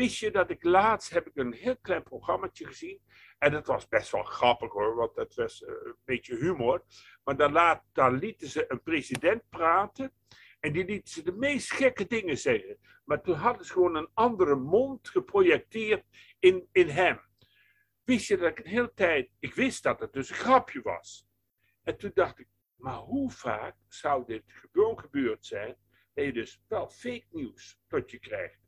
Wist je dat ik laatst heb ik een heel klein programmaatje gezien. En dat was best wel grappig hoor, want dat was eh, een beetje humor. Maar dan, laat, lieten ze een president praten. En die lieten ze de meest gekke dingen zeggen. Maar toen hadden ze gewoon een andere mond geprojecteerd in, in hem. Wist je dat ik een hele tijd, ik wist dat het dus een grapje was. En toen dacht ik, maar hoe vaak zou dit gewoon gebeurd zijn? Dat je dus wel fake nieuws tot je krijgt.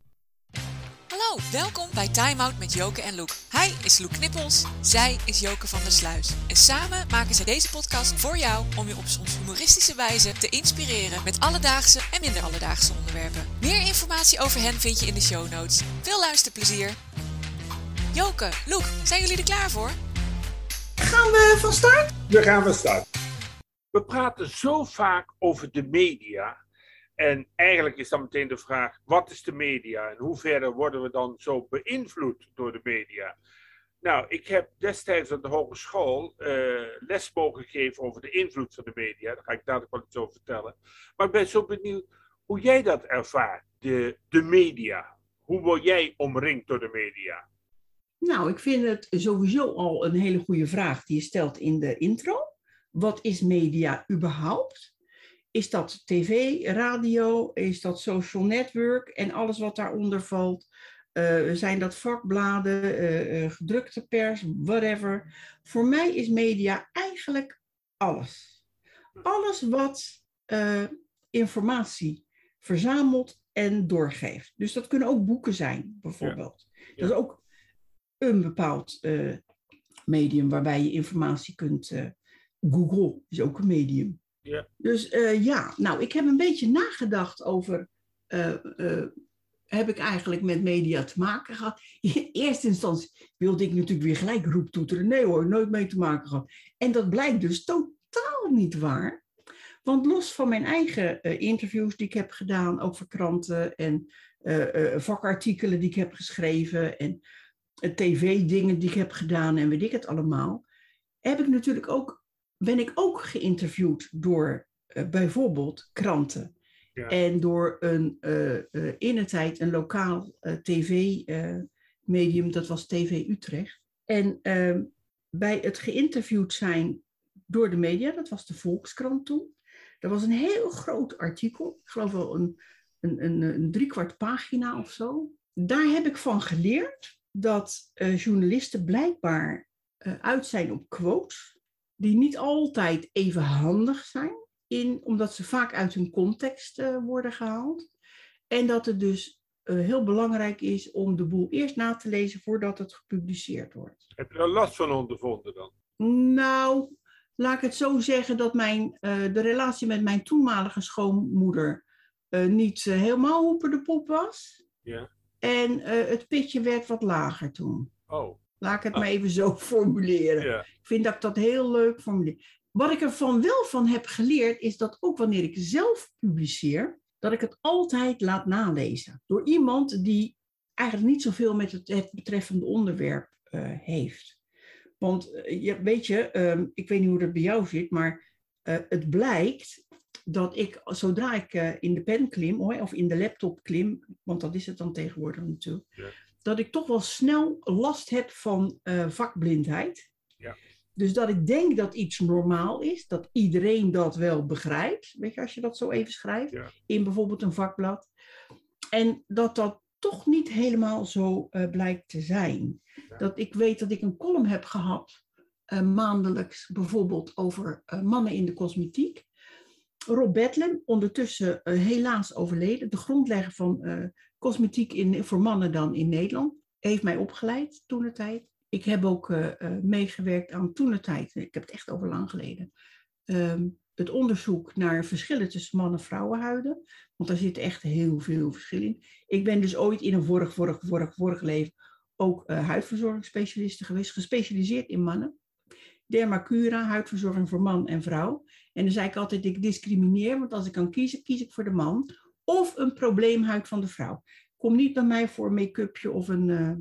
Hallo, welkom bij Time Out met Joke en Loek. Hij is Loek Knippels, zij is Joke van der Sluis. En samen maken zij deze podcast voor jou om je op soms humoristische wijze te inspireren met alledaagse en minder alledaagse onderwerpen. Meer informatie over hen vind je in de show notes. Veel luisterplezier. Joke, Loek, zijn jullie er klaar voor? Gaan we van start? We gaan van start. We praten zo vaak over de media. En eigenlijk is dan meteen de vraag: wat is de media en hoe verder worden we dan zo beïnvloed door de media? Nou, ik heb destijds aan de hogeschool uh, les mogen geven over de invloed van de media. Daar ga ik dadelijk wel iets over vertellen. Maar ik ben zo benieuwd hoe jij dat ervaart, de, de media. Hoe word jij omringd door de media? Nou, ik vind het sowieso al een hele goede vraag die je stelt in de intro. Wat is media überhaupt? Is dat tv, radio? Is dat social network en alles wat daaronder valt? Uh, zijn dat vakbladen, uh, gedrukte pers, whatever? Voor mij is media eigenlijk alles. Alles wat informatie verzamelt en doorgeeft. Dus dat kunnen ook boeken zijn, bijvoorbeeld. Ja. Ja. Dat is ook een bepaald medium waarbij je informatie kunt. Google is ook een medium. Ja. Dus uh, ja, nou, ik heb een beetje nagedacht over. Uh, uh, heb ik eigenlijk met media te maken gehad? In eerste instantie wilde ik natuurlijk weer gelijk roeptoeteren. Nee hoor, nooit mee te maken gehad. En dat blijkt dus totaal niet waar. Want los van mijn eigen interviews die ik heb gedaan, ook voor kranten en vakartikelen die ik heb geschreven en tv-dingen die ik heb gedaan en weet ik het allemaal, heb ik natuurlijk ook ben ik ook geïnterviewd door uh, bijvoorbeeld kranten. Ja. En door een uh, uh, in de tijd een lokaal tv-medium, dat was TV Utrecht. En ehm, bij het geïnterviewd zijn door de media, dat was de Volkskrant toen. Dat was een heel groot artikel, ik geloof wel een, een, een, een driekwart pagina of zo. Daar heb ik van geleerd dat journalisten blijkbaar uit zijn op quotes die niet altijd even handig zijn, in, omdat ze vaak uit hun context uh, worden gehaald. En dat het dus uh, heel belangrijk is om de boel eerst na te lezen voordat het gepubliceerd wordt. Heb je er last van ondervonden dan? Nou, laat ik het zo zeggen dat mijn, uh, de relatie met mijn toenmalige schoonmoeder niet helemaal hoeper de pop was. Ja. En het pitje werd wat lager toen. Oh. Laat ik het maar even zo formuleren. Ja. Ik vind dat ik dat heel leuk formuleer. Wat ik ervan wel van heb geleerd, is dat ook wanneer ik zelf publiceer, dat ik het altijd laat nalezen. Door iemand die eigenlijk niet zoveel met het, het betreffende onderwerp uh, heeft. Want uh, je, weet je, um, ik weet niet hoe dat bij jou zit, maar uh, het blijkt dat ik, zodra ik in de pen klim, of in de laptop klim, want dat is het dan tegenwoordig natuurlijk, ja dat ik toch wel snel last heb van uh, vakblindheid. Ja. Dus dat ik denk dat iets normaal is, dat iedereen dat wel begrijpt, weet je, als je dat zo even schrijft, ja. in bijvoorbeeld een vakblad. En dat dat toch niet helemaal zo uh, blijkt te zijn. Ja. Dat ik weet dat ik een column heb gehad, uh, maandelijks bijvoorbeeld over mannen in de cosmetiek. Rob Bedlem, ondertussen helaas overleden, de grondlegger van cosmetiek in, voor mannen dan in Nederland. Heeft mij opgeleid toen de tijd. Ik heb ook uh, uh, meegewerkt aan toen de tijd. Ik heb het echt over lang geleden. Um, het onderzoek naar verschillen tussen mannen en vrouwenhuiden. Want daar zit echt heel veel verschil in. Ik ben dus ooit in een vorig, vorig, vorig, vorig leven ook uh, huidverzorgingsspecialiste geweest. Gespecialiseerd in mannen. Dermacura, huidverzorging voor man en vrouw. En dan zei ik altijd, ik discrimineer. Want als ik kan kiezen, kies ik voor de man of een probleemhuid van de vrouw. Kom niet bij mij voor een make-upje of een. Uh,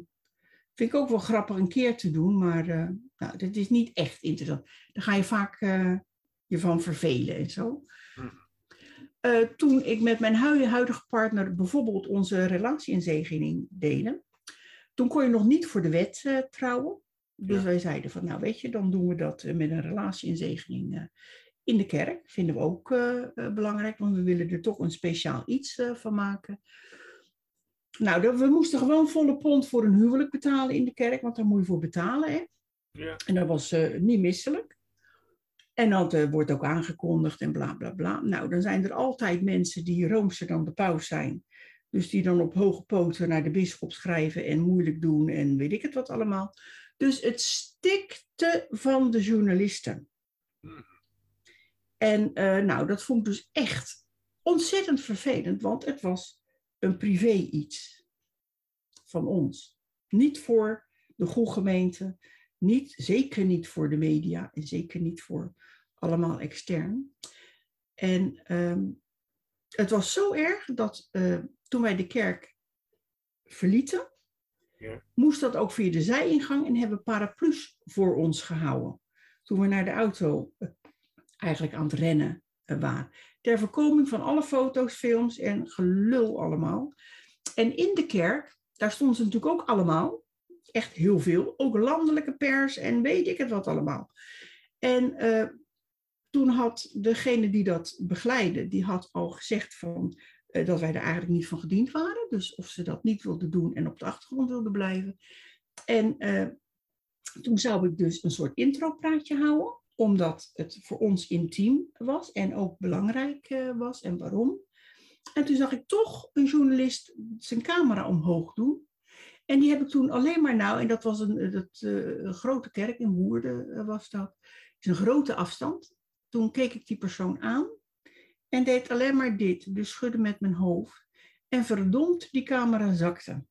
vind ik ook wel grappig een keer te doen, maar uh, nou, dat is niet echt interessant. Daar ga je vaak uh, je van vervelen en zo. toen ik met mijn huidige partner bijvoorbeeld onze relatie-inzegening deden, Toen kon je nog niet voor de wet eh, trouwen. Dus Ja. wij zeiden van, nou weet je, dan doen we dat eh, met een relatieinzegening eh, in de kerk. Vinden we ook eh, eh, belangrijk, want we willen er toch een speciaal iets eh, van maken. Nou, we moesten gewoon volle pond voor een huwelijk betalen in de kerk, want daar moet je voor betalen. Hè? Ja. En dat was niet misselijk. En dat wordt ook aangekondigd en bla bla bla. Nou, dan zijn er altijd mensen die roomser dan de paus zijn. Dus die dan op hoge poten naar de bisschop schrijven en moeilijk doen en weet ik het wat allemaal. Dus het stikte van de journalisten. Mhm. En eh, nou, dat vond ik dus echt ontzettend vervelend, want het was een privé iets van ons. Niet voor de goede gemeente, niet, zeker niet voor de media en zeker niet voor allemaal extern. En ehm, het was zo erg dat eh, toen wij de kerk verlieten, Ja. moest dat ook via de zijingang en hebben paraplu's voor ons gehouden. Toen we naar de auto eh, eigenlijk aan het rennen eh, waren. Ter voorkoming van alle foto's, films en gelul allemaal. En in de kerk, daar stonden ze natuurlijk ook allemaal. Echt heel veel. Ook landelijke pers en weet ik het wat allemaal. En eh, toen had degene die dat begeleidde, die had al gezegd van, eh, dat wij er eigenlijk niet van gediend waren. Dus of ze dat niet wilden doen en op de achtergrond wilden blijven. En toen zou ik dus een soort intropraatje houden, omdat het voor ons intiem was en ook belangrijk eh, was. En waarom? En toen zag ik toch een journalist zijn camera omhoog doen. En die heb ik toen alleen maar nou, en dat was een, eh, dat, eh, een grote kerk in Woerden was dat. is een grote afstand. Toen keek ik die persoon aan en deed alleen maar dit, dus schudde met mijn hoofd. En verdomd, die camera zakte.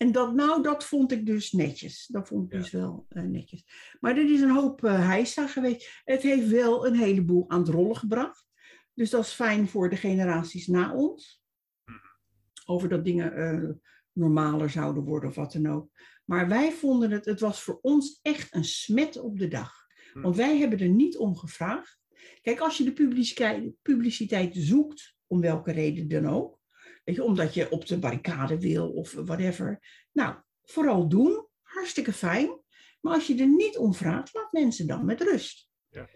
En dat, nou, dat vond ik dus netjes. Dat vond ik Ja. dus wel eh, netjes. Maar er is een hoop uh, heisa geweest. Het heeft wel een heleboel aan het rollen gebracht. Dus dat is fijn voor de generaties na ons. Over dat dingen eh, normaler zouden worden of wat dan ook. Maar wij vonden het, het was voor ons echt een smet op de dag. Hm. Want wij hebben er niet om gevraagd. Kijk, als je de publiciteit, publiciteit zoekt, om welke reden dan ook. Weet je, omdat je op de barricade wil of whatever. Nou, vooral doen. Hartstikke fijn. Maar als je er niet om vraagt, laat mensen dan met rust. Ja.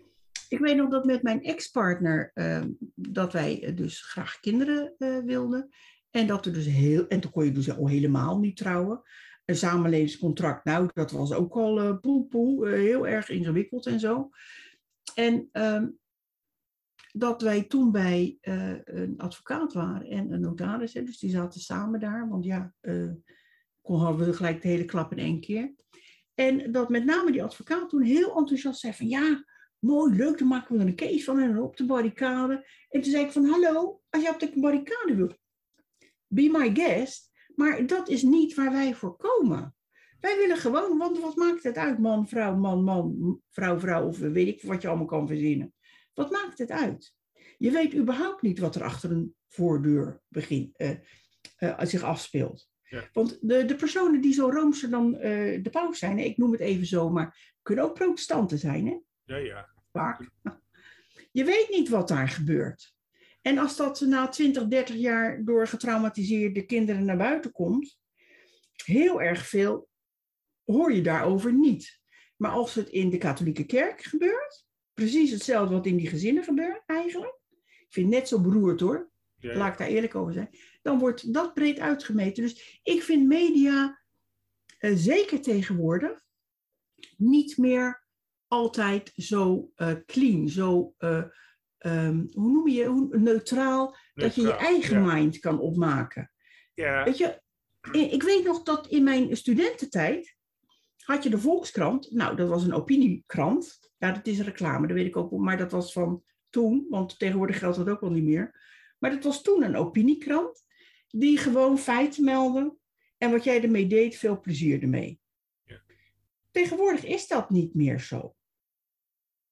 Ik weet nog dat met mijn ex-partner, eh, dat wij eh, dus graag kinderen eh, wilden. En dat er dus heel, en toen kon je dus al helemaal niet trouwen. Een samenlevingscontract, nou, dat was ook al eh poe, poe, heel erg ingewikkeld en zo. En ehm, dat wij toen bij eh, een advocaat waren en een notaris, dus die zaten samen daar, want ja, eh kon hadden we gelijk de hele klap in één keer. En dat met name die advocaat toen heel enthousiast zei van ja, mooi, leuk, dan maken we er een case van en op de barricade. En toen zei ik van hallo, als je op de barricade wilt, be my guest. Maar dat is niet waar wij voor komen. Wij willen gewoon, want wat maakt het uit, man, vrouw, man, man, vrouw, vrouw, of weet ik wat je allemaal kan verzinnen. Wat maakt het uit? Je weet überhaupt niet wat er achter een voordeur begint, uh, uh, zich afspeelt. Ja. Want de, de personen die zo roomser dan uh, de paus zijn, ik noem het even zo, maar kunnen ook protestanten zijn, hè? Ja, ja. Vaak. Je weet niet wat daar gebeurt. En als dat na 20, 30 jaar door getraumatiseerde kinderen naar buiten komt, heel erg veel hoor je daarover niet. Maar als het in de katholieke kerk gebeurt, precies hetzelfde wat in die gezinnen gebeurt eigenlijk. Ik vind het net zo beroerd hoor. ja. Laat ik daar eerlijk over zijn. Dan wordt dat breed uitgemeten. Dus ik vind media, uh, zeker tegenwoordig, niet meer altijd zo uh, clean, zo, uh, um, hoe noem je, hoe, neutraal, neutraal, dat je je eigen ja. mind kan opmaken. Ja. Weet je, ik weet nog dat in mijn studententijd had je de Volkskrant. Nou, dat was een opiniekrant. Ja, dat is reclame, dat weet ik ook. Maar dat was van toen, want tegenwoordig geldt dat ook wel niet meer. Maar dat was toen een opiniekrant die gewoon feiten meldde. En wat jij ermee deed, veel plezier ermee. Ja. Tegenwoordig is dat niet meer zo.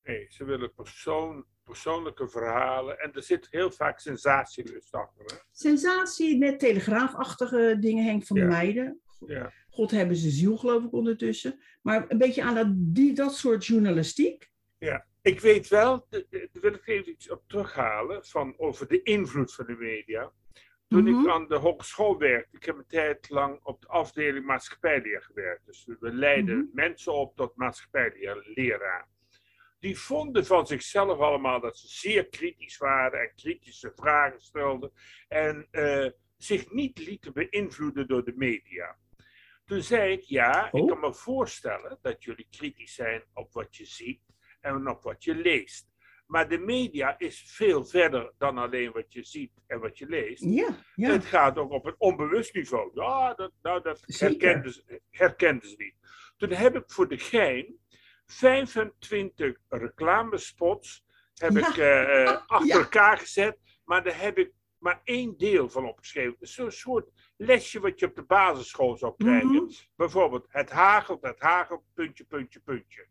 Nee, ze willen persoon, persoonlijke verhalen. En er zit heel vaak sensatielust achter. Hè? Sensatie, net telegraafachtige dingen, Henk van Ja. de Meijden. Ja. God hebben ze ziel, geloof ik, ondertussen. Maar een beetje aan dat, die, dat soort journalistiek. Ja, ik weet wel, daar wil ik even iets op terughalen, van over de invloed van de media. Toen Mhm. ik aan de hogeschool werkte, ik heb een tijd lang op de afdeling maatschappijleer gewerkt. Dus we leiden Mhm. mensen op tot maatschappijleraar. Die vonden van zichzelf allemaal dat ze zeer kritisch waren en kritische vragen stelden. En eh, zich niet lieten beïnvloeden door de media. Toen zei ik, ja, ik Oh. kan me voorstellen dat jullie kritisch zijn op wat je ziet en op wat je leest. Maar de media is veel verder dan alleen wat je ziet en wat je leest. Ja, ja. Het gaat ook op een onbewust niveau. Ja, dat, nou, dat herkenden ze, herkenden ze niet. Toen heb ik voor de gein 25 reclamespots heb Ja. ik, eh, eh, achter Ja. elkaar gezet. Maar daar heb ik maar één deel van opgeschreven. Dus Zo'n soort lesje wat je op de basisschool zou krijgen. Mhm. Bijvoorbeeld, het hagelt, het hagelt, puntje, puntje, puntje.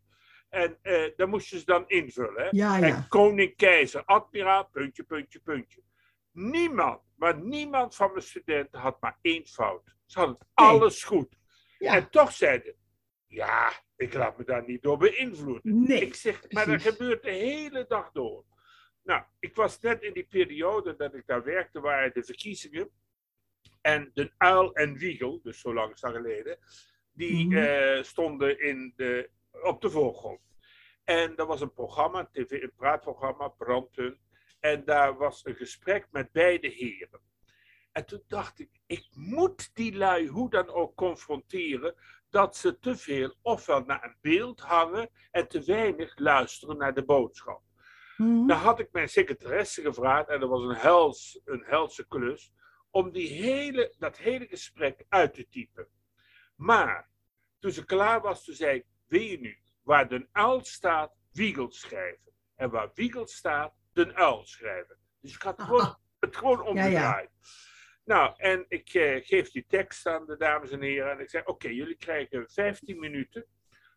En eh daar moest je ze dan invullen. Hè? Ja, En koning, keizer, admiraal, puntje, puntje, puntje. Niemand, maar niemand van mijn studenten had maar één fout. Ze hadden Nee. alles goed. ja. En toch zeiden, ja, ik laat me daar niet door beïnvloeden. Nee. Ik zeg, maar dat gebeurt de hele dag door. Nou, ik was net in die periode dat ik daar werkte, waren de verkiezingen. En de uil en wiegel, dus zo lang is dat geleden, die Mhm. eh, stonden in de, op de voorgrond. En er was een programma, een, tv, een praatprogramma, Brandpunt. En daar was een gesprek met beide heren. En toen dacht ik, ik moet die lui hoe dan ook confronteren dat ze te veel ofwel naar een beeld hangen en te weinig luisteren naar de boodschap. Mhm. Dan had ik mijn secretaresse gevraagd, en dat was een, hels, een helse klus, om die hele, dat hele gesprek uit te typen. Maar toen ze klaar was, toen zei ik, wil je nu waar de uil staat, wiegel schrijven. En waar wiegel staat, de uil schrijven. Dus ik had gewoon, het gewoon omgedraaid. Nou, en ik eh, geef die tekst aan de dames en heren. En ik zeg, oké, jullie krijgen 15 minuten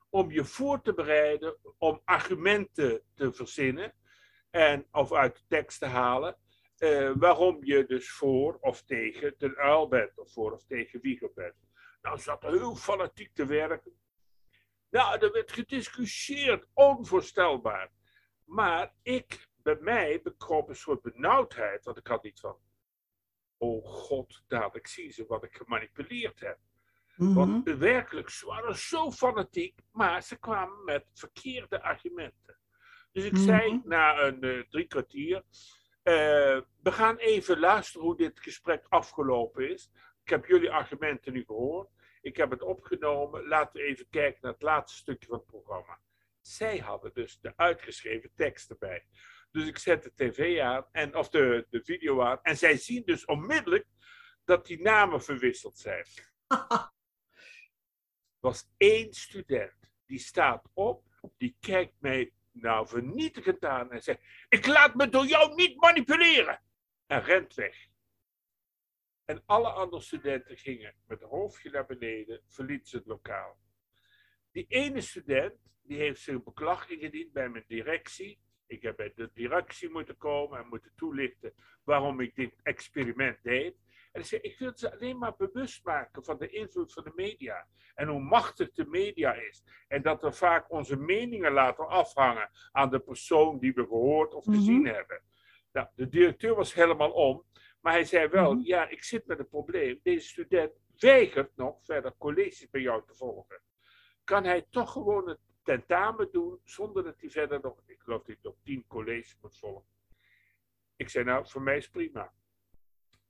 om je voor te bereiden, om argumenten te verzinnen en, of uit de tekst te halen, eh, waarom je dus voor of tegen de uil bent, of voor of tegen wiegel bent. Nou, zat er heel fanatiek te werken. Nou, er werd gediscussieerd, onvoorstelbaar. Maar ik, bij mij, bekroop een soort benauwdheid, want ik had niet van, oh god, dadelijk zien ze wat ik gemanipuleerd heb. Mhm. Want werkelijk, ze waren zo fanatiek, maar ze kwamen met verkeerde argumenten. Dus ik zei Mhm. na een eh, drie kwartier, eh, we gaan even luisteren hoe dit gesprek afgelopen is. Ik heb jullie argumenten nu gehoord. Ik heb het opgenomen. Laten we even kijken naar het laatste stukje van het programma. Zij hadden dus de uitgeschreven tekst erbij. Dus ik zet de tv aan, en, of de, de video aan. En zij zien dus onmiddellijk dat die namen verwisseld zijn was één student. Die staat op, die kijkt mij nou vernietigend aan en zegt: Ik laat me door jou niet manipuleren. En rent weg. En alle andere studenten gingen met een hoofdje naar beneden, verlieten ze het lokaal. Die ene student, die heeft zich beklag ingediend bij mijn directie. Ik heb bij de directie moeten komen en moeten toelichten waarom ik dit experiment deed. En ik zei, ik wil ze alleen maar bewust maken van de invloed van de media. En hoe machtig de media is. En dat we vaak onze meningen laten afhangen aan de persoon die we gehoord of Mhm. gezien hebben. Nou, de directeur was helemaal om. Maar hij zei wel, Mhm. ja, ik zit met een probleem. Deze student weigert nog verder colleges bij jou te volgen. Kan hij toch gewoon het tentamen doen zonder dat hij verder nog, ik geloof dat hij nog tien colleges moet volgen. Ik zei, nou, voor mij is prima.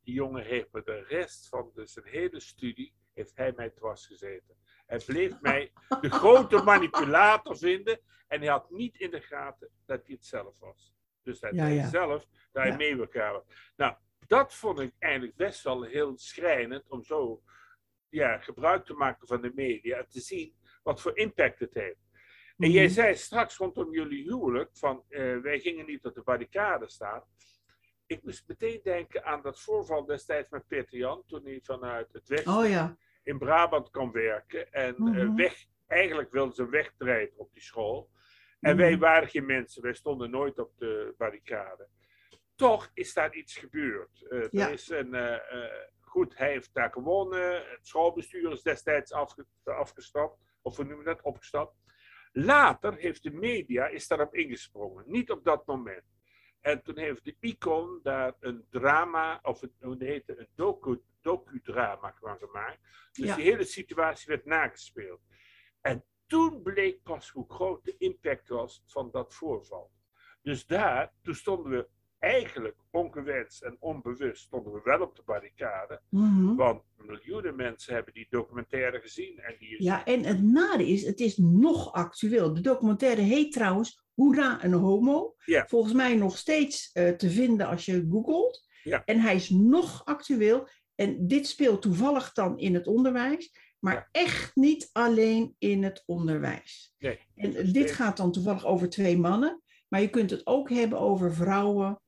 Die jongen heeft me de rest van de, zijn hele studie, heeft hij mij dwars gezeten. Hij bleef mij de grote manipulator vinden en hij had niet in de gaten dat hij het zelf was. Dus Ja, hij ja. zelf hij Ja. mee wil gaan. Nou, dat vond ik eigenlijk best wel heel schrijnend om zo ja, gebruik te maken van de media en te zien wat voor impact het heeft. En jij Mhm. zei straks rondom jullie huwelijk van eh, wij gingen niet op de barricade staan. Ik moest meteen denken aan dat voorval destijds met Peter Jan, toen hij vanuit het westen Oh ja. in Brabant kwam werken. En eh, Mhm. weg, eigenlijk wilden ze wegtreden op die school. En Mhm. wij waren geen mensen, wij stonden nooit op de barricade. Toch is daar iets gebeurd. Eh, Ja. Er is een, eh, goed, hij heeft daar gewonnen. Het schoolbestuur is destijds afge- afgestapt. Of hoe noemen we dat? Opgestapt. Later heeft de media is daarop ingesprongen. Niet op dat moment. En toen heeft de Icon daar een drama, of een, hoe heet het, een docu, docudrama van gemaakt. Dus Ja. die hele situatie werd nagespeeld. En toen bleek pas hoe groot de impact was van dat voorval. Dus daar, toen stonden we eigenlijk ongewenst en onbewust, stonden we wel op de barricade. Mhm. Want miljoenen mensen hebben die documentaire gezien. En die is Ja, en het nare is, het is nog actueel. De documentaire heet trouwens Hoera een homo. Ja. Volgens mij nog steeds eh, te vinden als je googelt. Ja. En hij is nog actueel. En dit speelt toevallig dan in het onderwijs, maar Ja. echt niet alleen in het onderwijs. Nee, En dit gaat dan toevallig over twee mannen, maar je kunt het ook hebben over vrouwen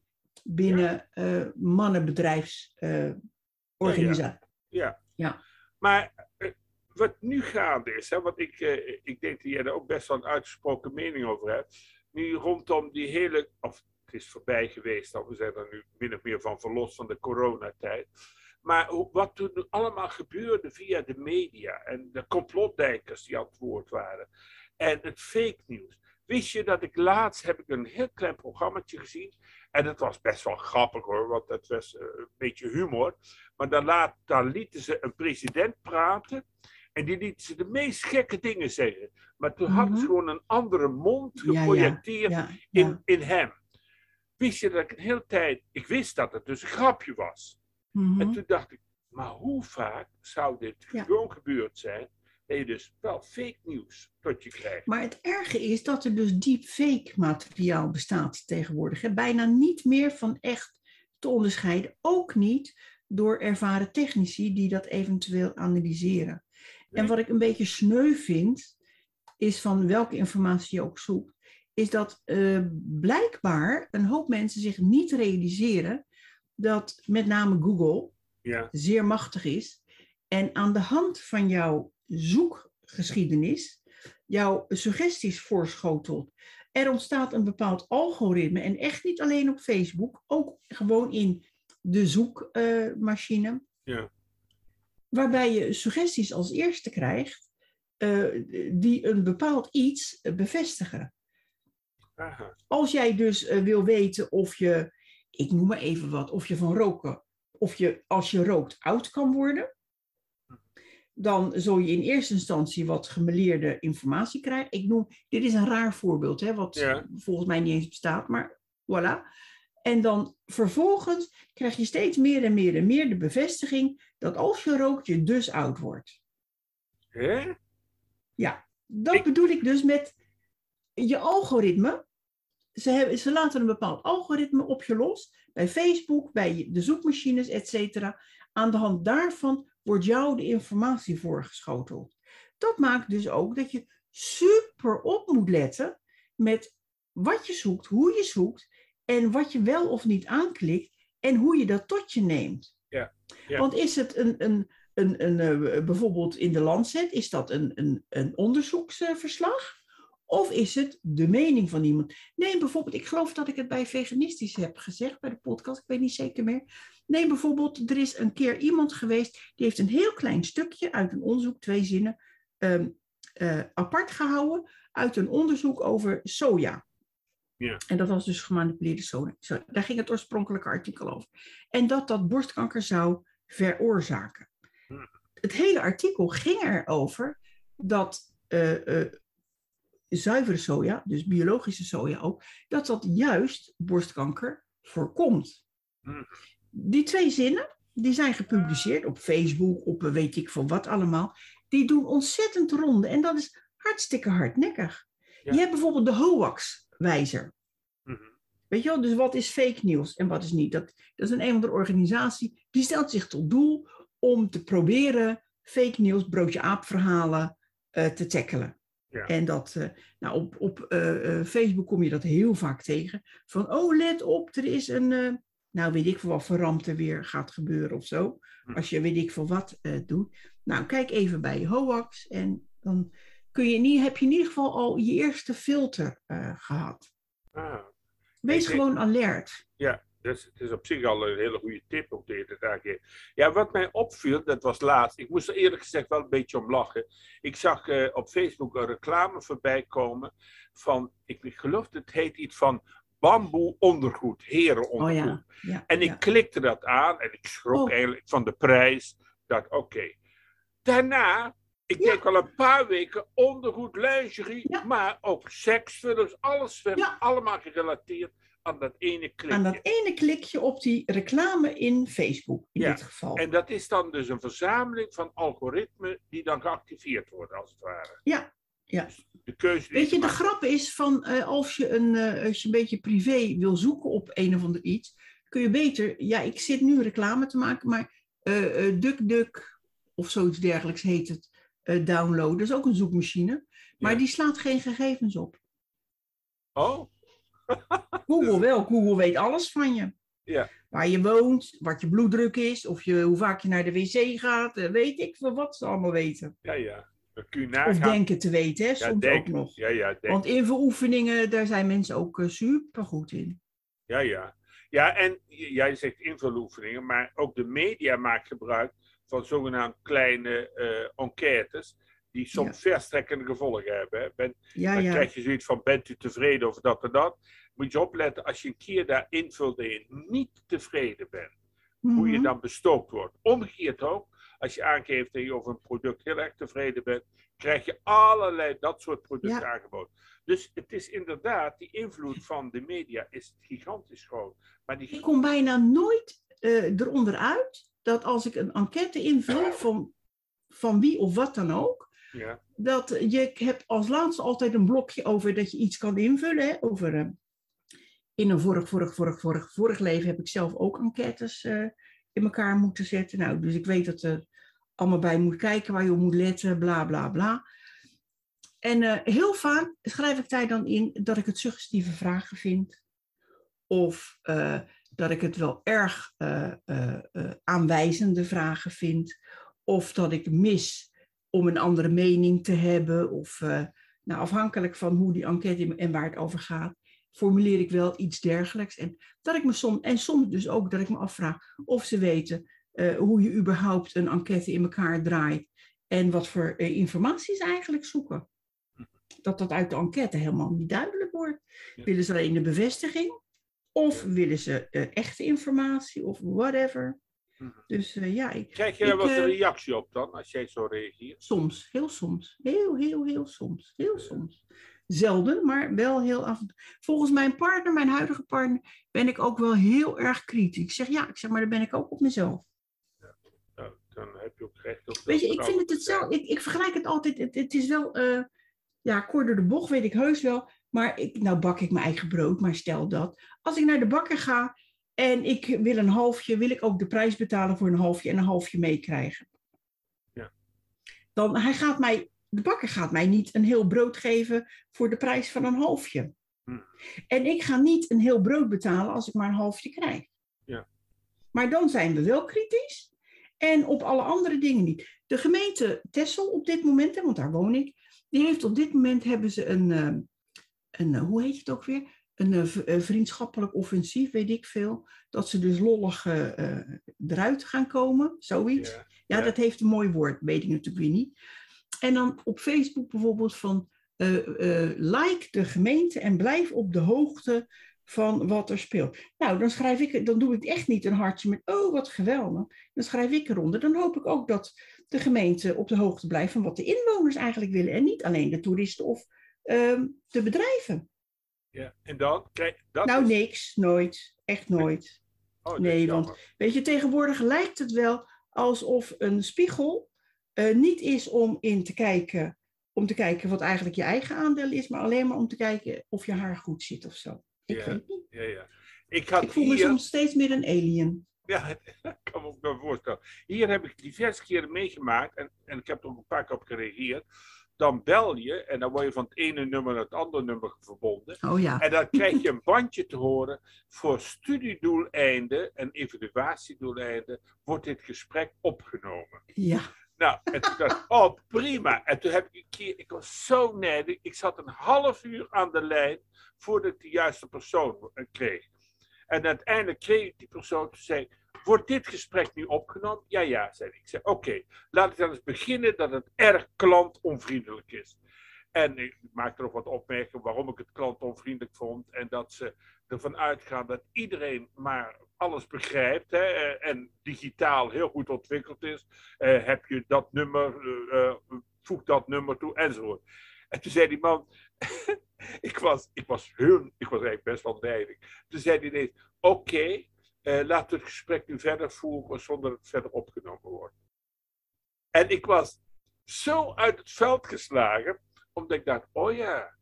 binnen eh mannenbedrijfsorganisaties. Ja. Ja. Maar eh, wat nu gaande is, hè, want ik, eh, ik denk dat jij er ook best wel een uitgesproken mening over hebt. Nu rondom die hele, of het is voorbij geweest, al we zijn er nu min of meer van verlost van de coronatijd. Maar wat toen allemaal gebeurde via de media en de complotdenkers die aan het woord waren. En het fake nieuws. Wist je dat ik laatst heb ik een heel klein programmaatje gezien. En dat was best wel grappig hoor, want het was eh, een beetje humor. Maar dan, laat, dan lieten ze een president praten. En die lieten ze de meest gekke dingen zeggen. Maar toen hadden ze Mhm. gewoon een andere mond Ja, ja, geprojecteerd Ja, in, in hem. Wist je dat ik een hele tijd. Ik wist dat het dus een grapje was. Mhm. En toen dacht ik, maar hoe vaak zou dit gewoon gebeurd zijn? Dat je dus wel fake nieuws tot je krijgt. Maar het erge is dat er dus deepfake materiaal bestaat tegenwoordig. Hè. Bijna niet meer van echt te onderscheiden. Ook niet door ervaren technici die dat eventueel analyseren. En wat ik een beetje sneu vind, is van welke informatie je ook zoekt, is dat eh, blijkbaar een hoop mensen zich niet realiseren dat met name Google Ja, zeer machtig is. En aan de hand van jouw zoekgeschiedenis, jouw suggesties voorschotelt. Er ontstaat een bepaald algoritme. En echt niet alleen op Facebook, ook gewoon in de zoekmachine. Ja. Waarbij je suggesties als eerste krijgt eh, die een bepaald iets bevestigen. aha. Als jij dus eh, wil weten of je, ik noem maar even wat, of je van roken, of je als je rookt oud kan worden, dan zul je in eerste instantie wat gemeleerde informatie krijgen. Ik noem, dit is een raar voorbeeld, hè, wat Ja. volgens mij niet eens bestaat, maar voilà. En dan vervolgens krijg je steeds meer en meer en meer de bevestiging dat als je rookt, je dus oud wordt. Hè? Dat Ik- bedoel ik dus met je algoritme. Ze, hebben, ze laten een bepaald algoritme op je los. Bij Facebook, bij de zoekmachines, et cetera. Aan de hand daarvan wordt jou de informatie voorgeschoteld. Dat maakt dus ook dat je super op moet letten met wat je zoekt, hoe je zoekt en wat je wel of niet aanklikt en hoe je dat tot je neemt. Ja, ja. Want is het een, een, een, een, eh, bijvoorbeeld in de Lancet, is dat een, een, een onderzoeksverslag? Of is het de mening van iemand? Neem bijvoorbeeld, ik geloof dat ik het bij veganistisch heb gezegd bij de podcast, ik weet niet zeker meer. Neem bijvoorbeeld, er is een keer iemand geweest, die heeft een heel klein stukje uit een onderzoek, twee zinnen, ehm, eh, apart gehouden uit een onderzoek over soja. Ja. En dat was dus gemanipuleerde soja. Zo, Daar ging het oorspronkelijke artikel over. En dat dat borstkanker zou veroorzaken. Hm. Het hele artikel ging erover dat eh, eh, zuivere soja, dus biologische soja ook, dat dat juist borstkanker voorkomt. Hm. Die twee zinnen, die zijn gepubliceerd op Facebook, op eh, weet ik veel wat allemaal. Die doen ontzettend ronde en dat is hartstikke hardnekkig. Je hebt bijvoorbeeld de HOAX-wijzer. Mhm. Weet je wel, dus wat is fake nieuws en wat is niet? Dat, dat is een een of andere organisatie die stelt zich tot doel om te proberen fake nieuws, broodje aapverhalen eh, te tackelen. Ja. En dat, eh, nou op, op eh, Facebook kom je dat heel vaak tegen. Van, oh let op, er is een, nou weet ik veel wat verramte weer gaat gebeuren of zo. Hm. Als je weet ik veel wat doet. Nou, kijk even bij HOAX en dan kun je niet, heb je in ieder geval al je eerste filter eh, gehad. Ah, Wees denk- gewoon alert. ja, dus het is op zich al een hele goede tip daar geeft. Ja, wat mij opviel, dat was laatst. Ik moest er eerlijk gezegd wel een beetje om lachen. Ik zag eh, op Facebook een reclame voorbij komen van, ik geloof dat het heet iets van bamboe ondergoed, heren Oh ondergoed. ja. ja En ik ja. klikte dat aan en ik schrok Oh. eigenlijk van de prijs. Dat oké. Daarna, ik denk al een paar weken ondergoed, lingerie, maar ook seksfilms, alles werd Ja. allemaal gerelateerd aan dat ene klikje. Aan dat ene klikje op die reclame in Facebook, in Ja, dit geval. En dat is dan dus een verzameling van algoritmen die dan geactiveerd worden, als het ware. Ja, ja. De keuze Weet je, de maakt. grap is van eh, als, je een, eh, als je een beetje privé wil zoeken op een of ander iets, kun je beter, ja, ik zit nu reclame te maken, maar eh eh, DuckDuck of zoiets dergelijks heet het, downloaden. Dat is ook een zoekmachine, maar Ja. die slaat geen gegevens op. Oh, Google wel, Google weet alles van je. Ja. Waar je woont, wat je bloeddruk is, of je, hoe vaak je naar de wc gaat, eh, weet ik veel wat ze allemaal weten. ja, ja. Of denken te weten, hè, ja, soms denk, ook nog. Ja, ja, denk. Want invuloefeningen, daar zijn mensen ook super goed in. Ja, ja. Ja, en jij zegt invuloefeningen, maar ook de media maakt gebruik van zogenaamd kleine eh, enquêtes, die soms verstrekkende gevolgen hebben. Ben, Ja, dan ja. krijg je zoiets van, bent u tevreden over dat en dat? Moet je opletten, als je een keer daar invult je niet tevreden bent, hoe je Mhm. dan bestookt wordt. Omgekeerd ook, als je aangeeft dat je over een product heel erg tevreden bent, krijg je allerlei dat soort producten aangeboden. Dus het is inderdaad, die invloed van de media is gigantisch groot. Maar die Ik kom bijna nooit eh, eronder uit dat als ik een enquête invul van, van wie of wat dan ook, ja, dat je hebt als laatste altijd een blokje over dat je iets kan invullen. Hè, over, eh, in een vorig, vorig, vorig, vorig, vorig leven heb ik zelf ook enquêtes eh, in elkaar moeten zetten. Nou, dus ik weet dat er allemaal bij moet kijken waar je op moet letten, bla bla bla. En eh, heel vaak schrijf ik daar dan in dat ik het suggestieve vragen vind. Of dat ik het wel erg eh, eh, eh, aanwijzende vragen vind. Of dat ik mis om een andere mening te hebben. Of nou, afhankelijk van hoe die enquête en waar het over gaat, formuleer ik wel iets dergelijks. En, dat ik me soms, en soms dus ook dat ik me afvraag of ze weten hoe je überhaupt een enquête in elkaar draait. En wat voor informatie ze eigenlijk zoeken. Dat dat uit de enquête helemaal niet duidelijk wordt. Willen ze alleen de bevestiging? Of willen ze eh, echte informatie? Of whatever. Mhm. Dus eh, ja, ik, krijg je daar een eh, reactie op dan, als jij zo reageert? Soms, heel soms. Heel, heel, heel soms. Heel soms. Zelden, maar wel heel af en toe. Volgens mijn partner, mijn huidige partner, ben ik ook wel heel erg kritisch. Ik zeg ja, ik zeg maar, dan ben ik ook op mezelf. Nou, dan heb je ook recht op Weet je, ik vind het hetzelfde. Ik, ik vergelijk het altijd. Het, het is wel, eh, ja, kort door de bocht, weet ik heus wel. Maar ik, nou bak ik mijn eigen brood, maar stel dat. Als ik naar de bakker ga en ik wil een halfje, wil ik ook de prijs betalen voor een halfje en een halfje meekrijgen. Ja. Dan, hij gaat mij, de bakker gaat mij niet een heel brood geven voor de prijs van een halfje. Hm. En ik ga niet een heel brood betalen als ik maar een halfje krijg. Ja. Maar dan zijn we wel kritisch. En op alle andere dingen niet. De gemeente Texel op dit moment, want daar woon ik, die heeft op dit moment hebben ze een, eh, een eh, hoe heet het ook weer? Een eh, eh, vriendschappelijk offensief, weet ik veel. Dat ze dus lollig eruit gaan komen, zoiets. Ja, Ja, ja. dat heeft een mooi woord, weet ik natuurlijk weer niet. En dan op Facebook bijvoorbeeld van like de gemeente en blijf op de hoogte van wat er speelt. Nou, dan schrijf ik, dan doe ik echt niet een hartje met, oh wat geweldig. Dan schrijf ik eronder. Dan hoop ik ook dat de gemeente op de hoogte blijft van wat de inwoners eigenlijk willen. En niet alleen de toeristen of ehm, de bedrijven. ja. En dan? Kijk, dat nou, is... niks, nooit. Echt nooit. Oh, dat Nee, want-. Weet je, tegenwoordig lijkt het wel alsof een spiegel eh, niet is om in te kijken, om te kijken wat eigenlijk je eigen aandeel is, maar alleen maar om te kijken of je haar goed zit of zo. Ik Ja. weet niet. Ja, ja. Ik had Ik voel me soms steeds meer een alien. Ja, ik kan me ook wel voorstellen. Hier heb ik diverse keren meegemaakt en, en ik heb er ook een paar keer op gereageerd. Dan bel je en dan word je van het ene nummer naar het andere nummer verbonden. Oh ja. En dan krijg je een bandje te horen. Voor studiedoeleinden en evaluatiedoeleinden wordt dit gesprek opgenomen. Ja. Nou, en toen dacht ik, oh prima. En toen heb ik een keer, ik was zo nijdig. Ik zat een half uur aan de lijn voordat ik de juiste persoon kreeg. En uiteindelijk kreeg ik die persoon te zeggen, wordt dit gesprek nu opgenomen? Ja, ja, zei ik. Zei, oké, laat ik dan eens beginnen dat het erg klantonvriendelijk is. En ik maakte nog wat opmerkingen waarom ik het klantonvriendelijk vond. En dat ze ervan uitgaan dat iedereen maar alles begrijpt. Hè, eh, en digitaal heel goed ontwikkeld is. Uh, heb je dat nummer, uh, voeg dat nummer toe enzovoort. En toen zei die man, ik, was, ik, was heel, ik was eigenlijk best wel nijdig. Toen zei hij ineens, oké, okay, laten we het gesprek nu verder voeren zonder dat het verder opgenomen wordt. En ik was zo uit het veld geslagen, omdat ik dacht, oh ja,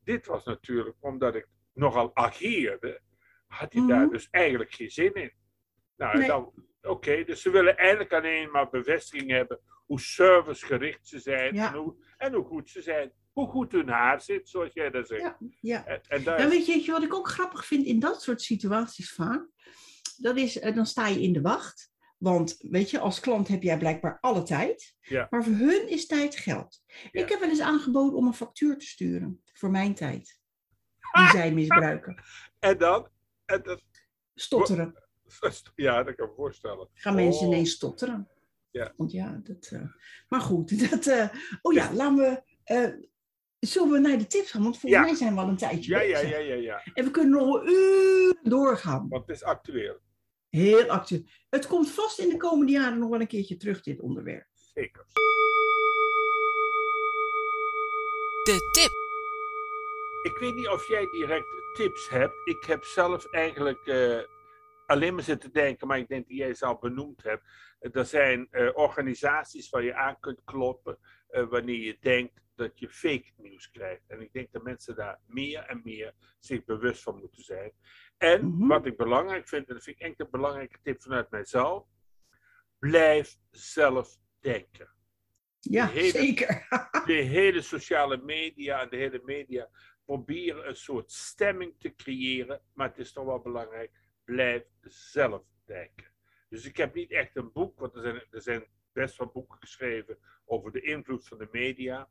dit was natuurlijk omdat ik nogal ageerde, had hij daar mhm. dus eigenlijk geen zin in. Nou, dan, oké, dus ze willen eigenlijk alleen maar bevestiging hebben hoe servicegericht ze zijn en, hoe, en hoe goed ze zijn. Hoe goed hun haar zit, zoals jij dat zegt. Ja, ja. En, en daar... weet je, wat ik ook grappig vind in dat soort situaties vaak? Dat is, eh, dan sta je in de wacht. Want weet je, als klant heb jij blijkbaar alle tijd. Ja. Maar voor hun is tijd geld. Ik heb wel eens aangeboden om een factuur te sturen voor mijn tijd. Die zij misbruiken. En dan? En dat... Stotteren. Ja, dat kan ik me voorstellen. Gaan mensen oh. ineens stotteren. Ja. Want ja, dat... Uh... Maar goed, dat... Uh... Oh ja, laten we... Uh... Zullen we naar de tips gaan? Want volgens mij zijn we al een tijdje ja, Ja, ja, ja, ja. En we kunnen nog een uur doorgaan. Want het is actueel. Heel actueel. Het komt vast in de komende jaren nog wel een keertje terug, dit onderwerp. Zeker. De tip. Ik weet niet of jij direct tips hebt. Ik heb zelf eigenlijk uh, alleen maar zitten denken, maar ik denk dat jij ze al benoemd hebt. Er zijn uh, organisaties waar je aan kunt kloppen uh, wanneer je denkt dat je fake nieuws krijgt. En ik denk dat mensen daar meer en meer zich bewust van moeten zijn. En mhm. wat ik belangrijk vind, en dat vind ik echt een belangrijke tip vanuit mijzelf, blijf zelf denken. Ja, zeker. de hele sociale media en de hele media proberen een soort stemming te creëren, maar het is toch wel belangrijk, blijf zelf denken. Dus ik heb niet echt een boek, want er zijn, er zijn best wel boeken geschreven over de invloed van de media.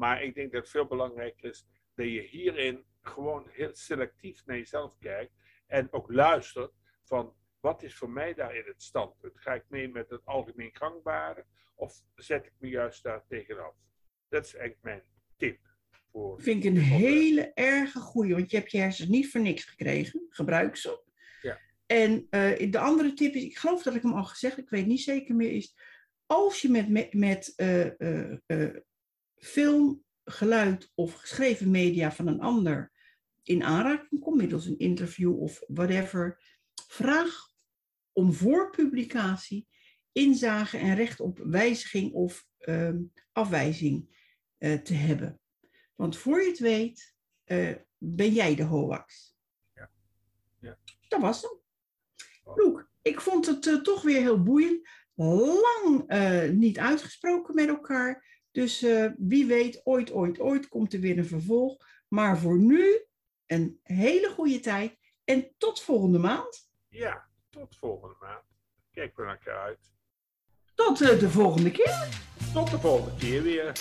Maar ik denk dat het veel belangrijker is dat je hierin gewoon heel selectief naar jezelf kijkt en ook luistert van wat is voor mij daarin het standpunt? Ga ik mee met het algemeen gangbare of zet ik me juist daar tegenaf? Dat is eigenlijk mijn tip. Voor Vind ik een hele erge goeie, want je hebt je hersens niet voor niks gekregen. Gebruik ze. Ja. En uh, de andere tip is, ik geloof dat ik hem al gezegd, ik weet niet zeker meer, is als je met, met, met uh, uh, film, geluid of geschreven media van een ander in aanraking komt, middels een interview of whatever, vraag om voor publicatie inzage en recht op wijziging of uh, afwijzing uh, te hebben. Want voor je het weet, uh, ben jij de hoax. Ja. ja. Dat was hem. Oh. Loek, ik vond het toch weer heel boeiend. Lang niet uitgesproken met elkaar. Dus wie weet, ooit, ooit, ooit komt er weer een vervolg. Maar voor nu een hele goede tijd en tot volgende maand. Ja, tot volgende maand. Kijk we naar uit. Tot uh, de volgende keer. Tot de volgende keer weer.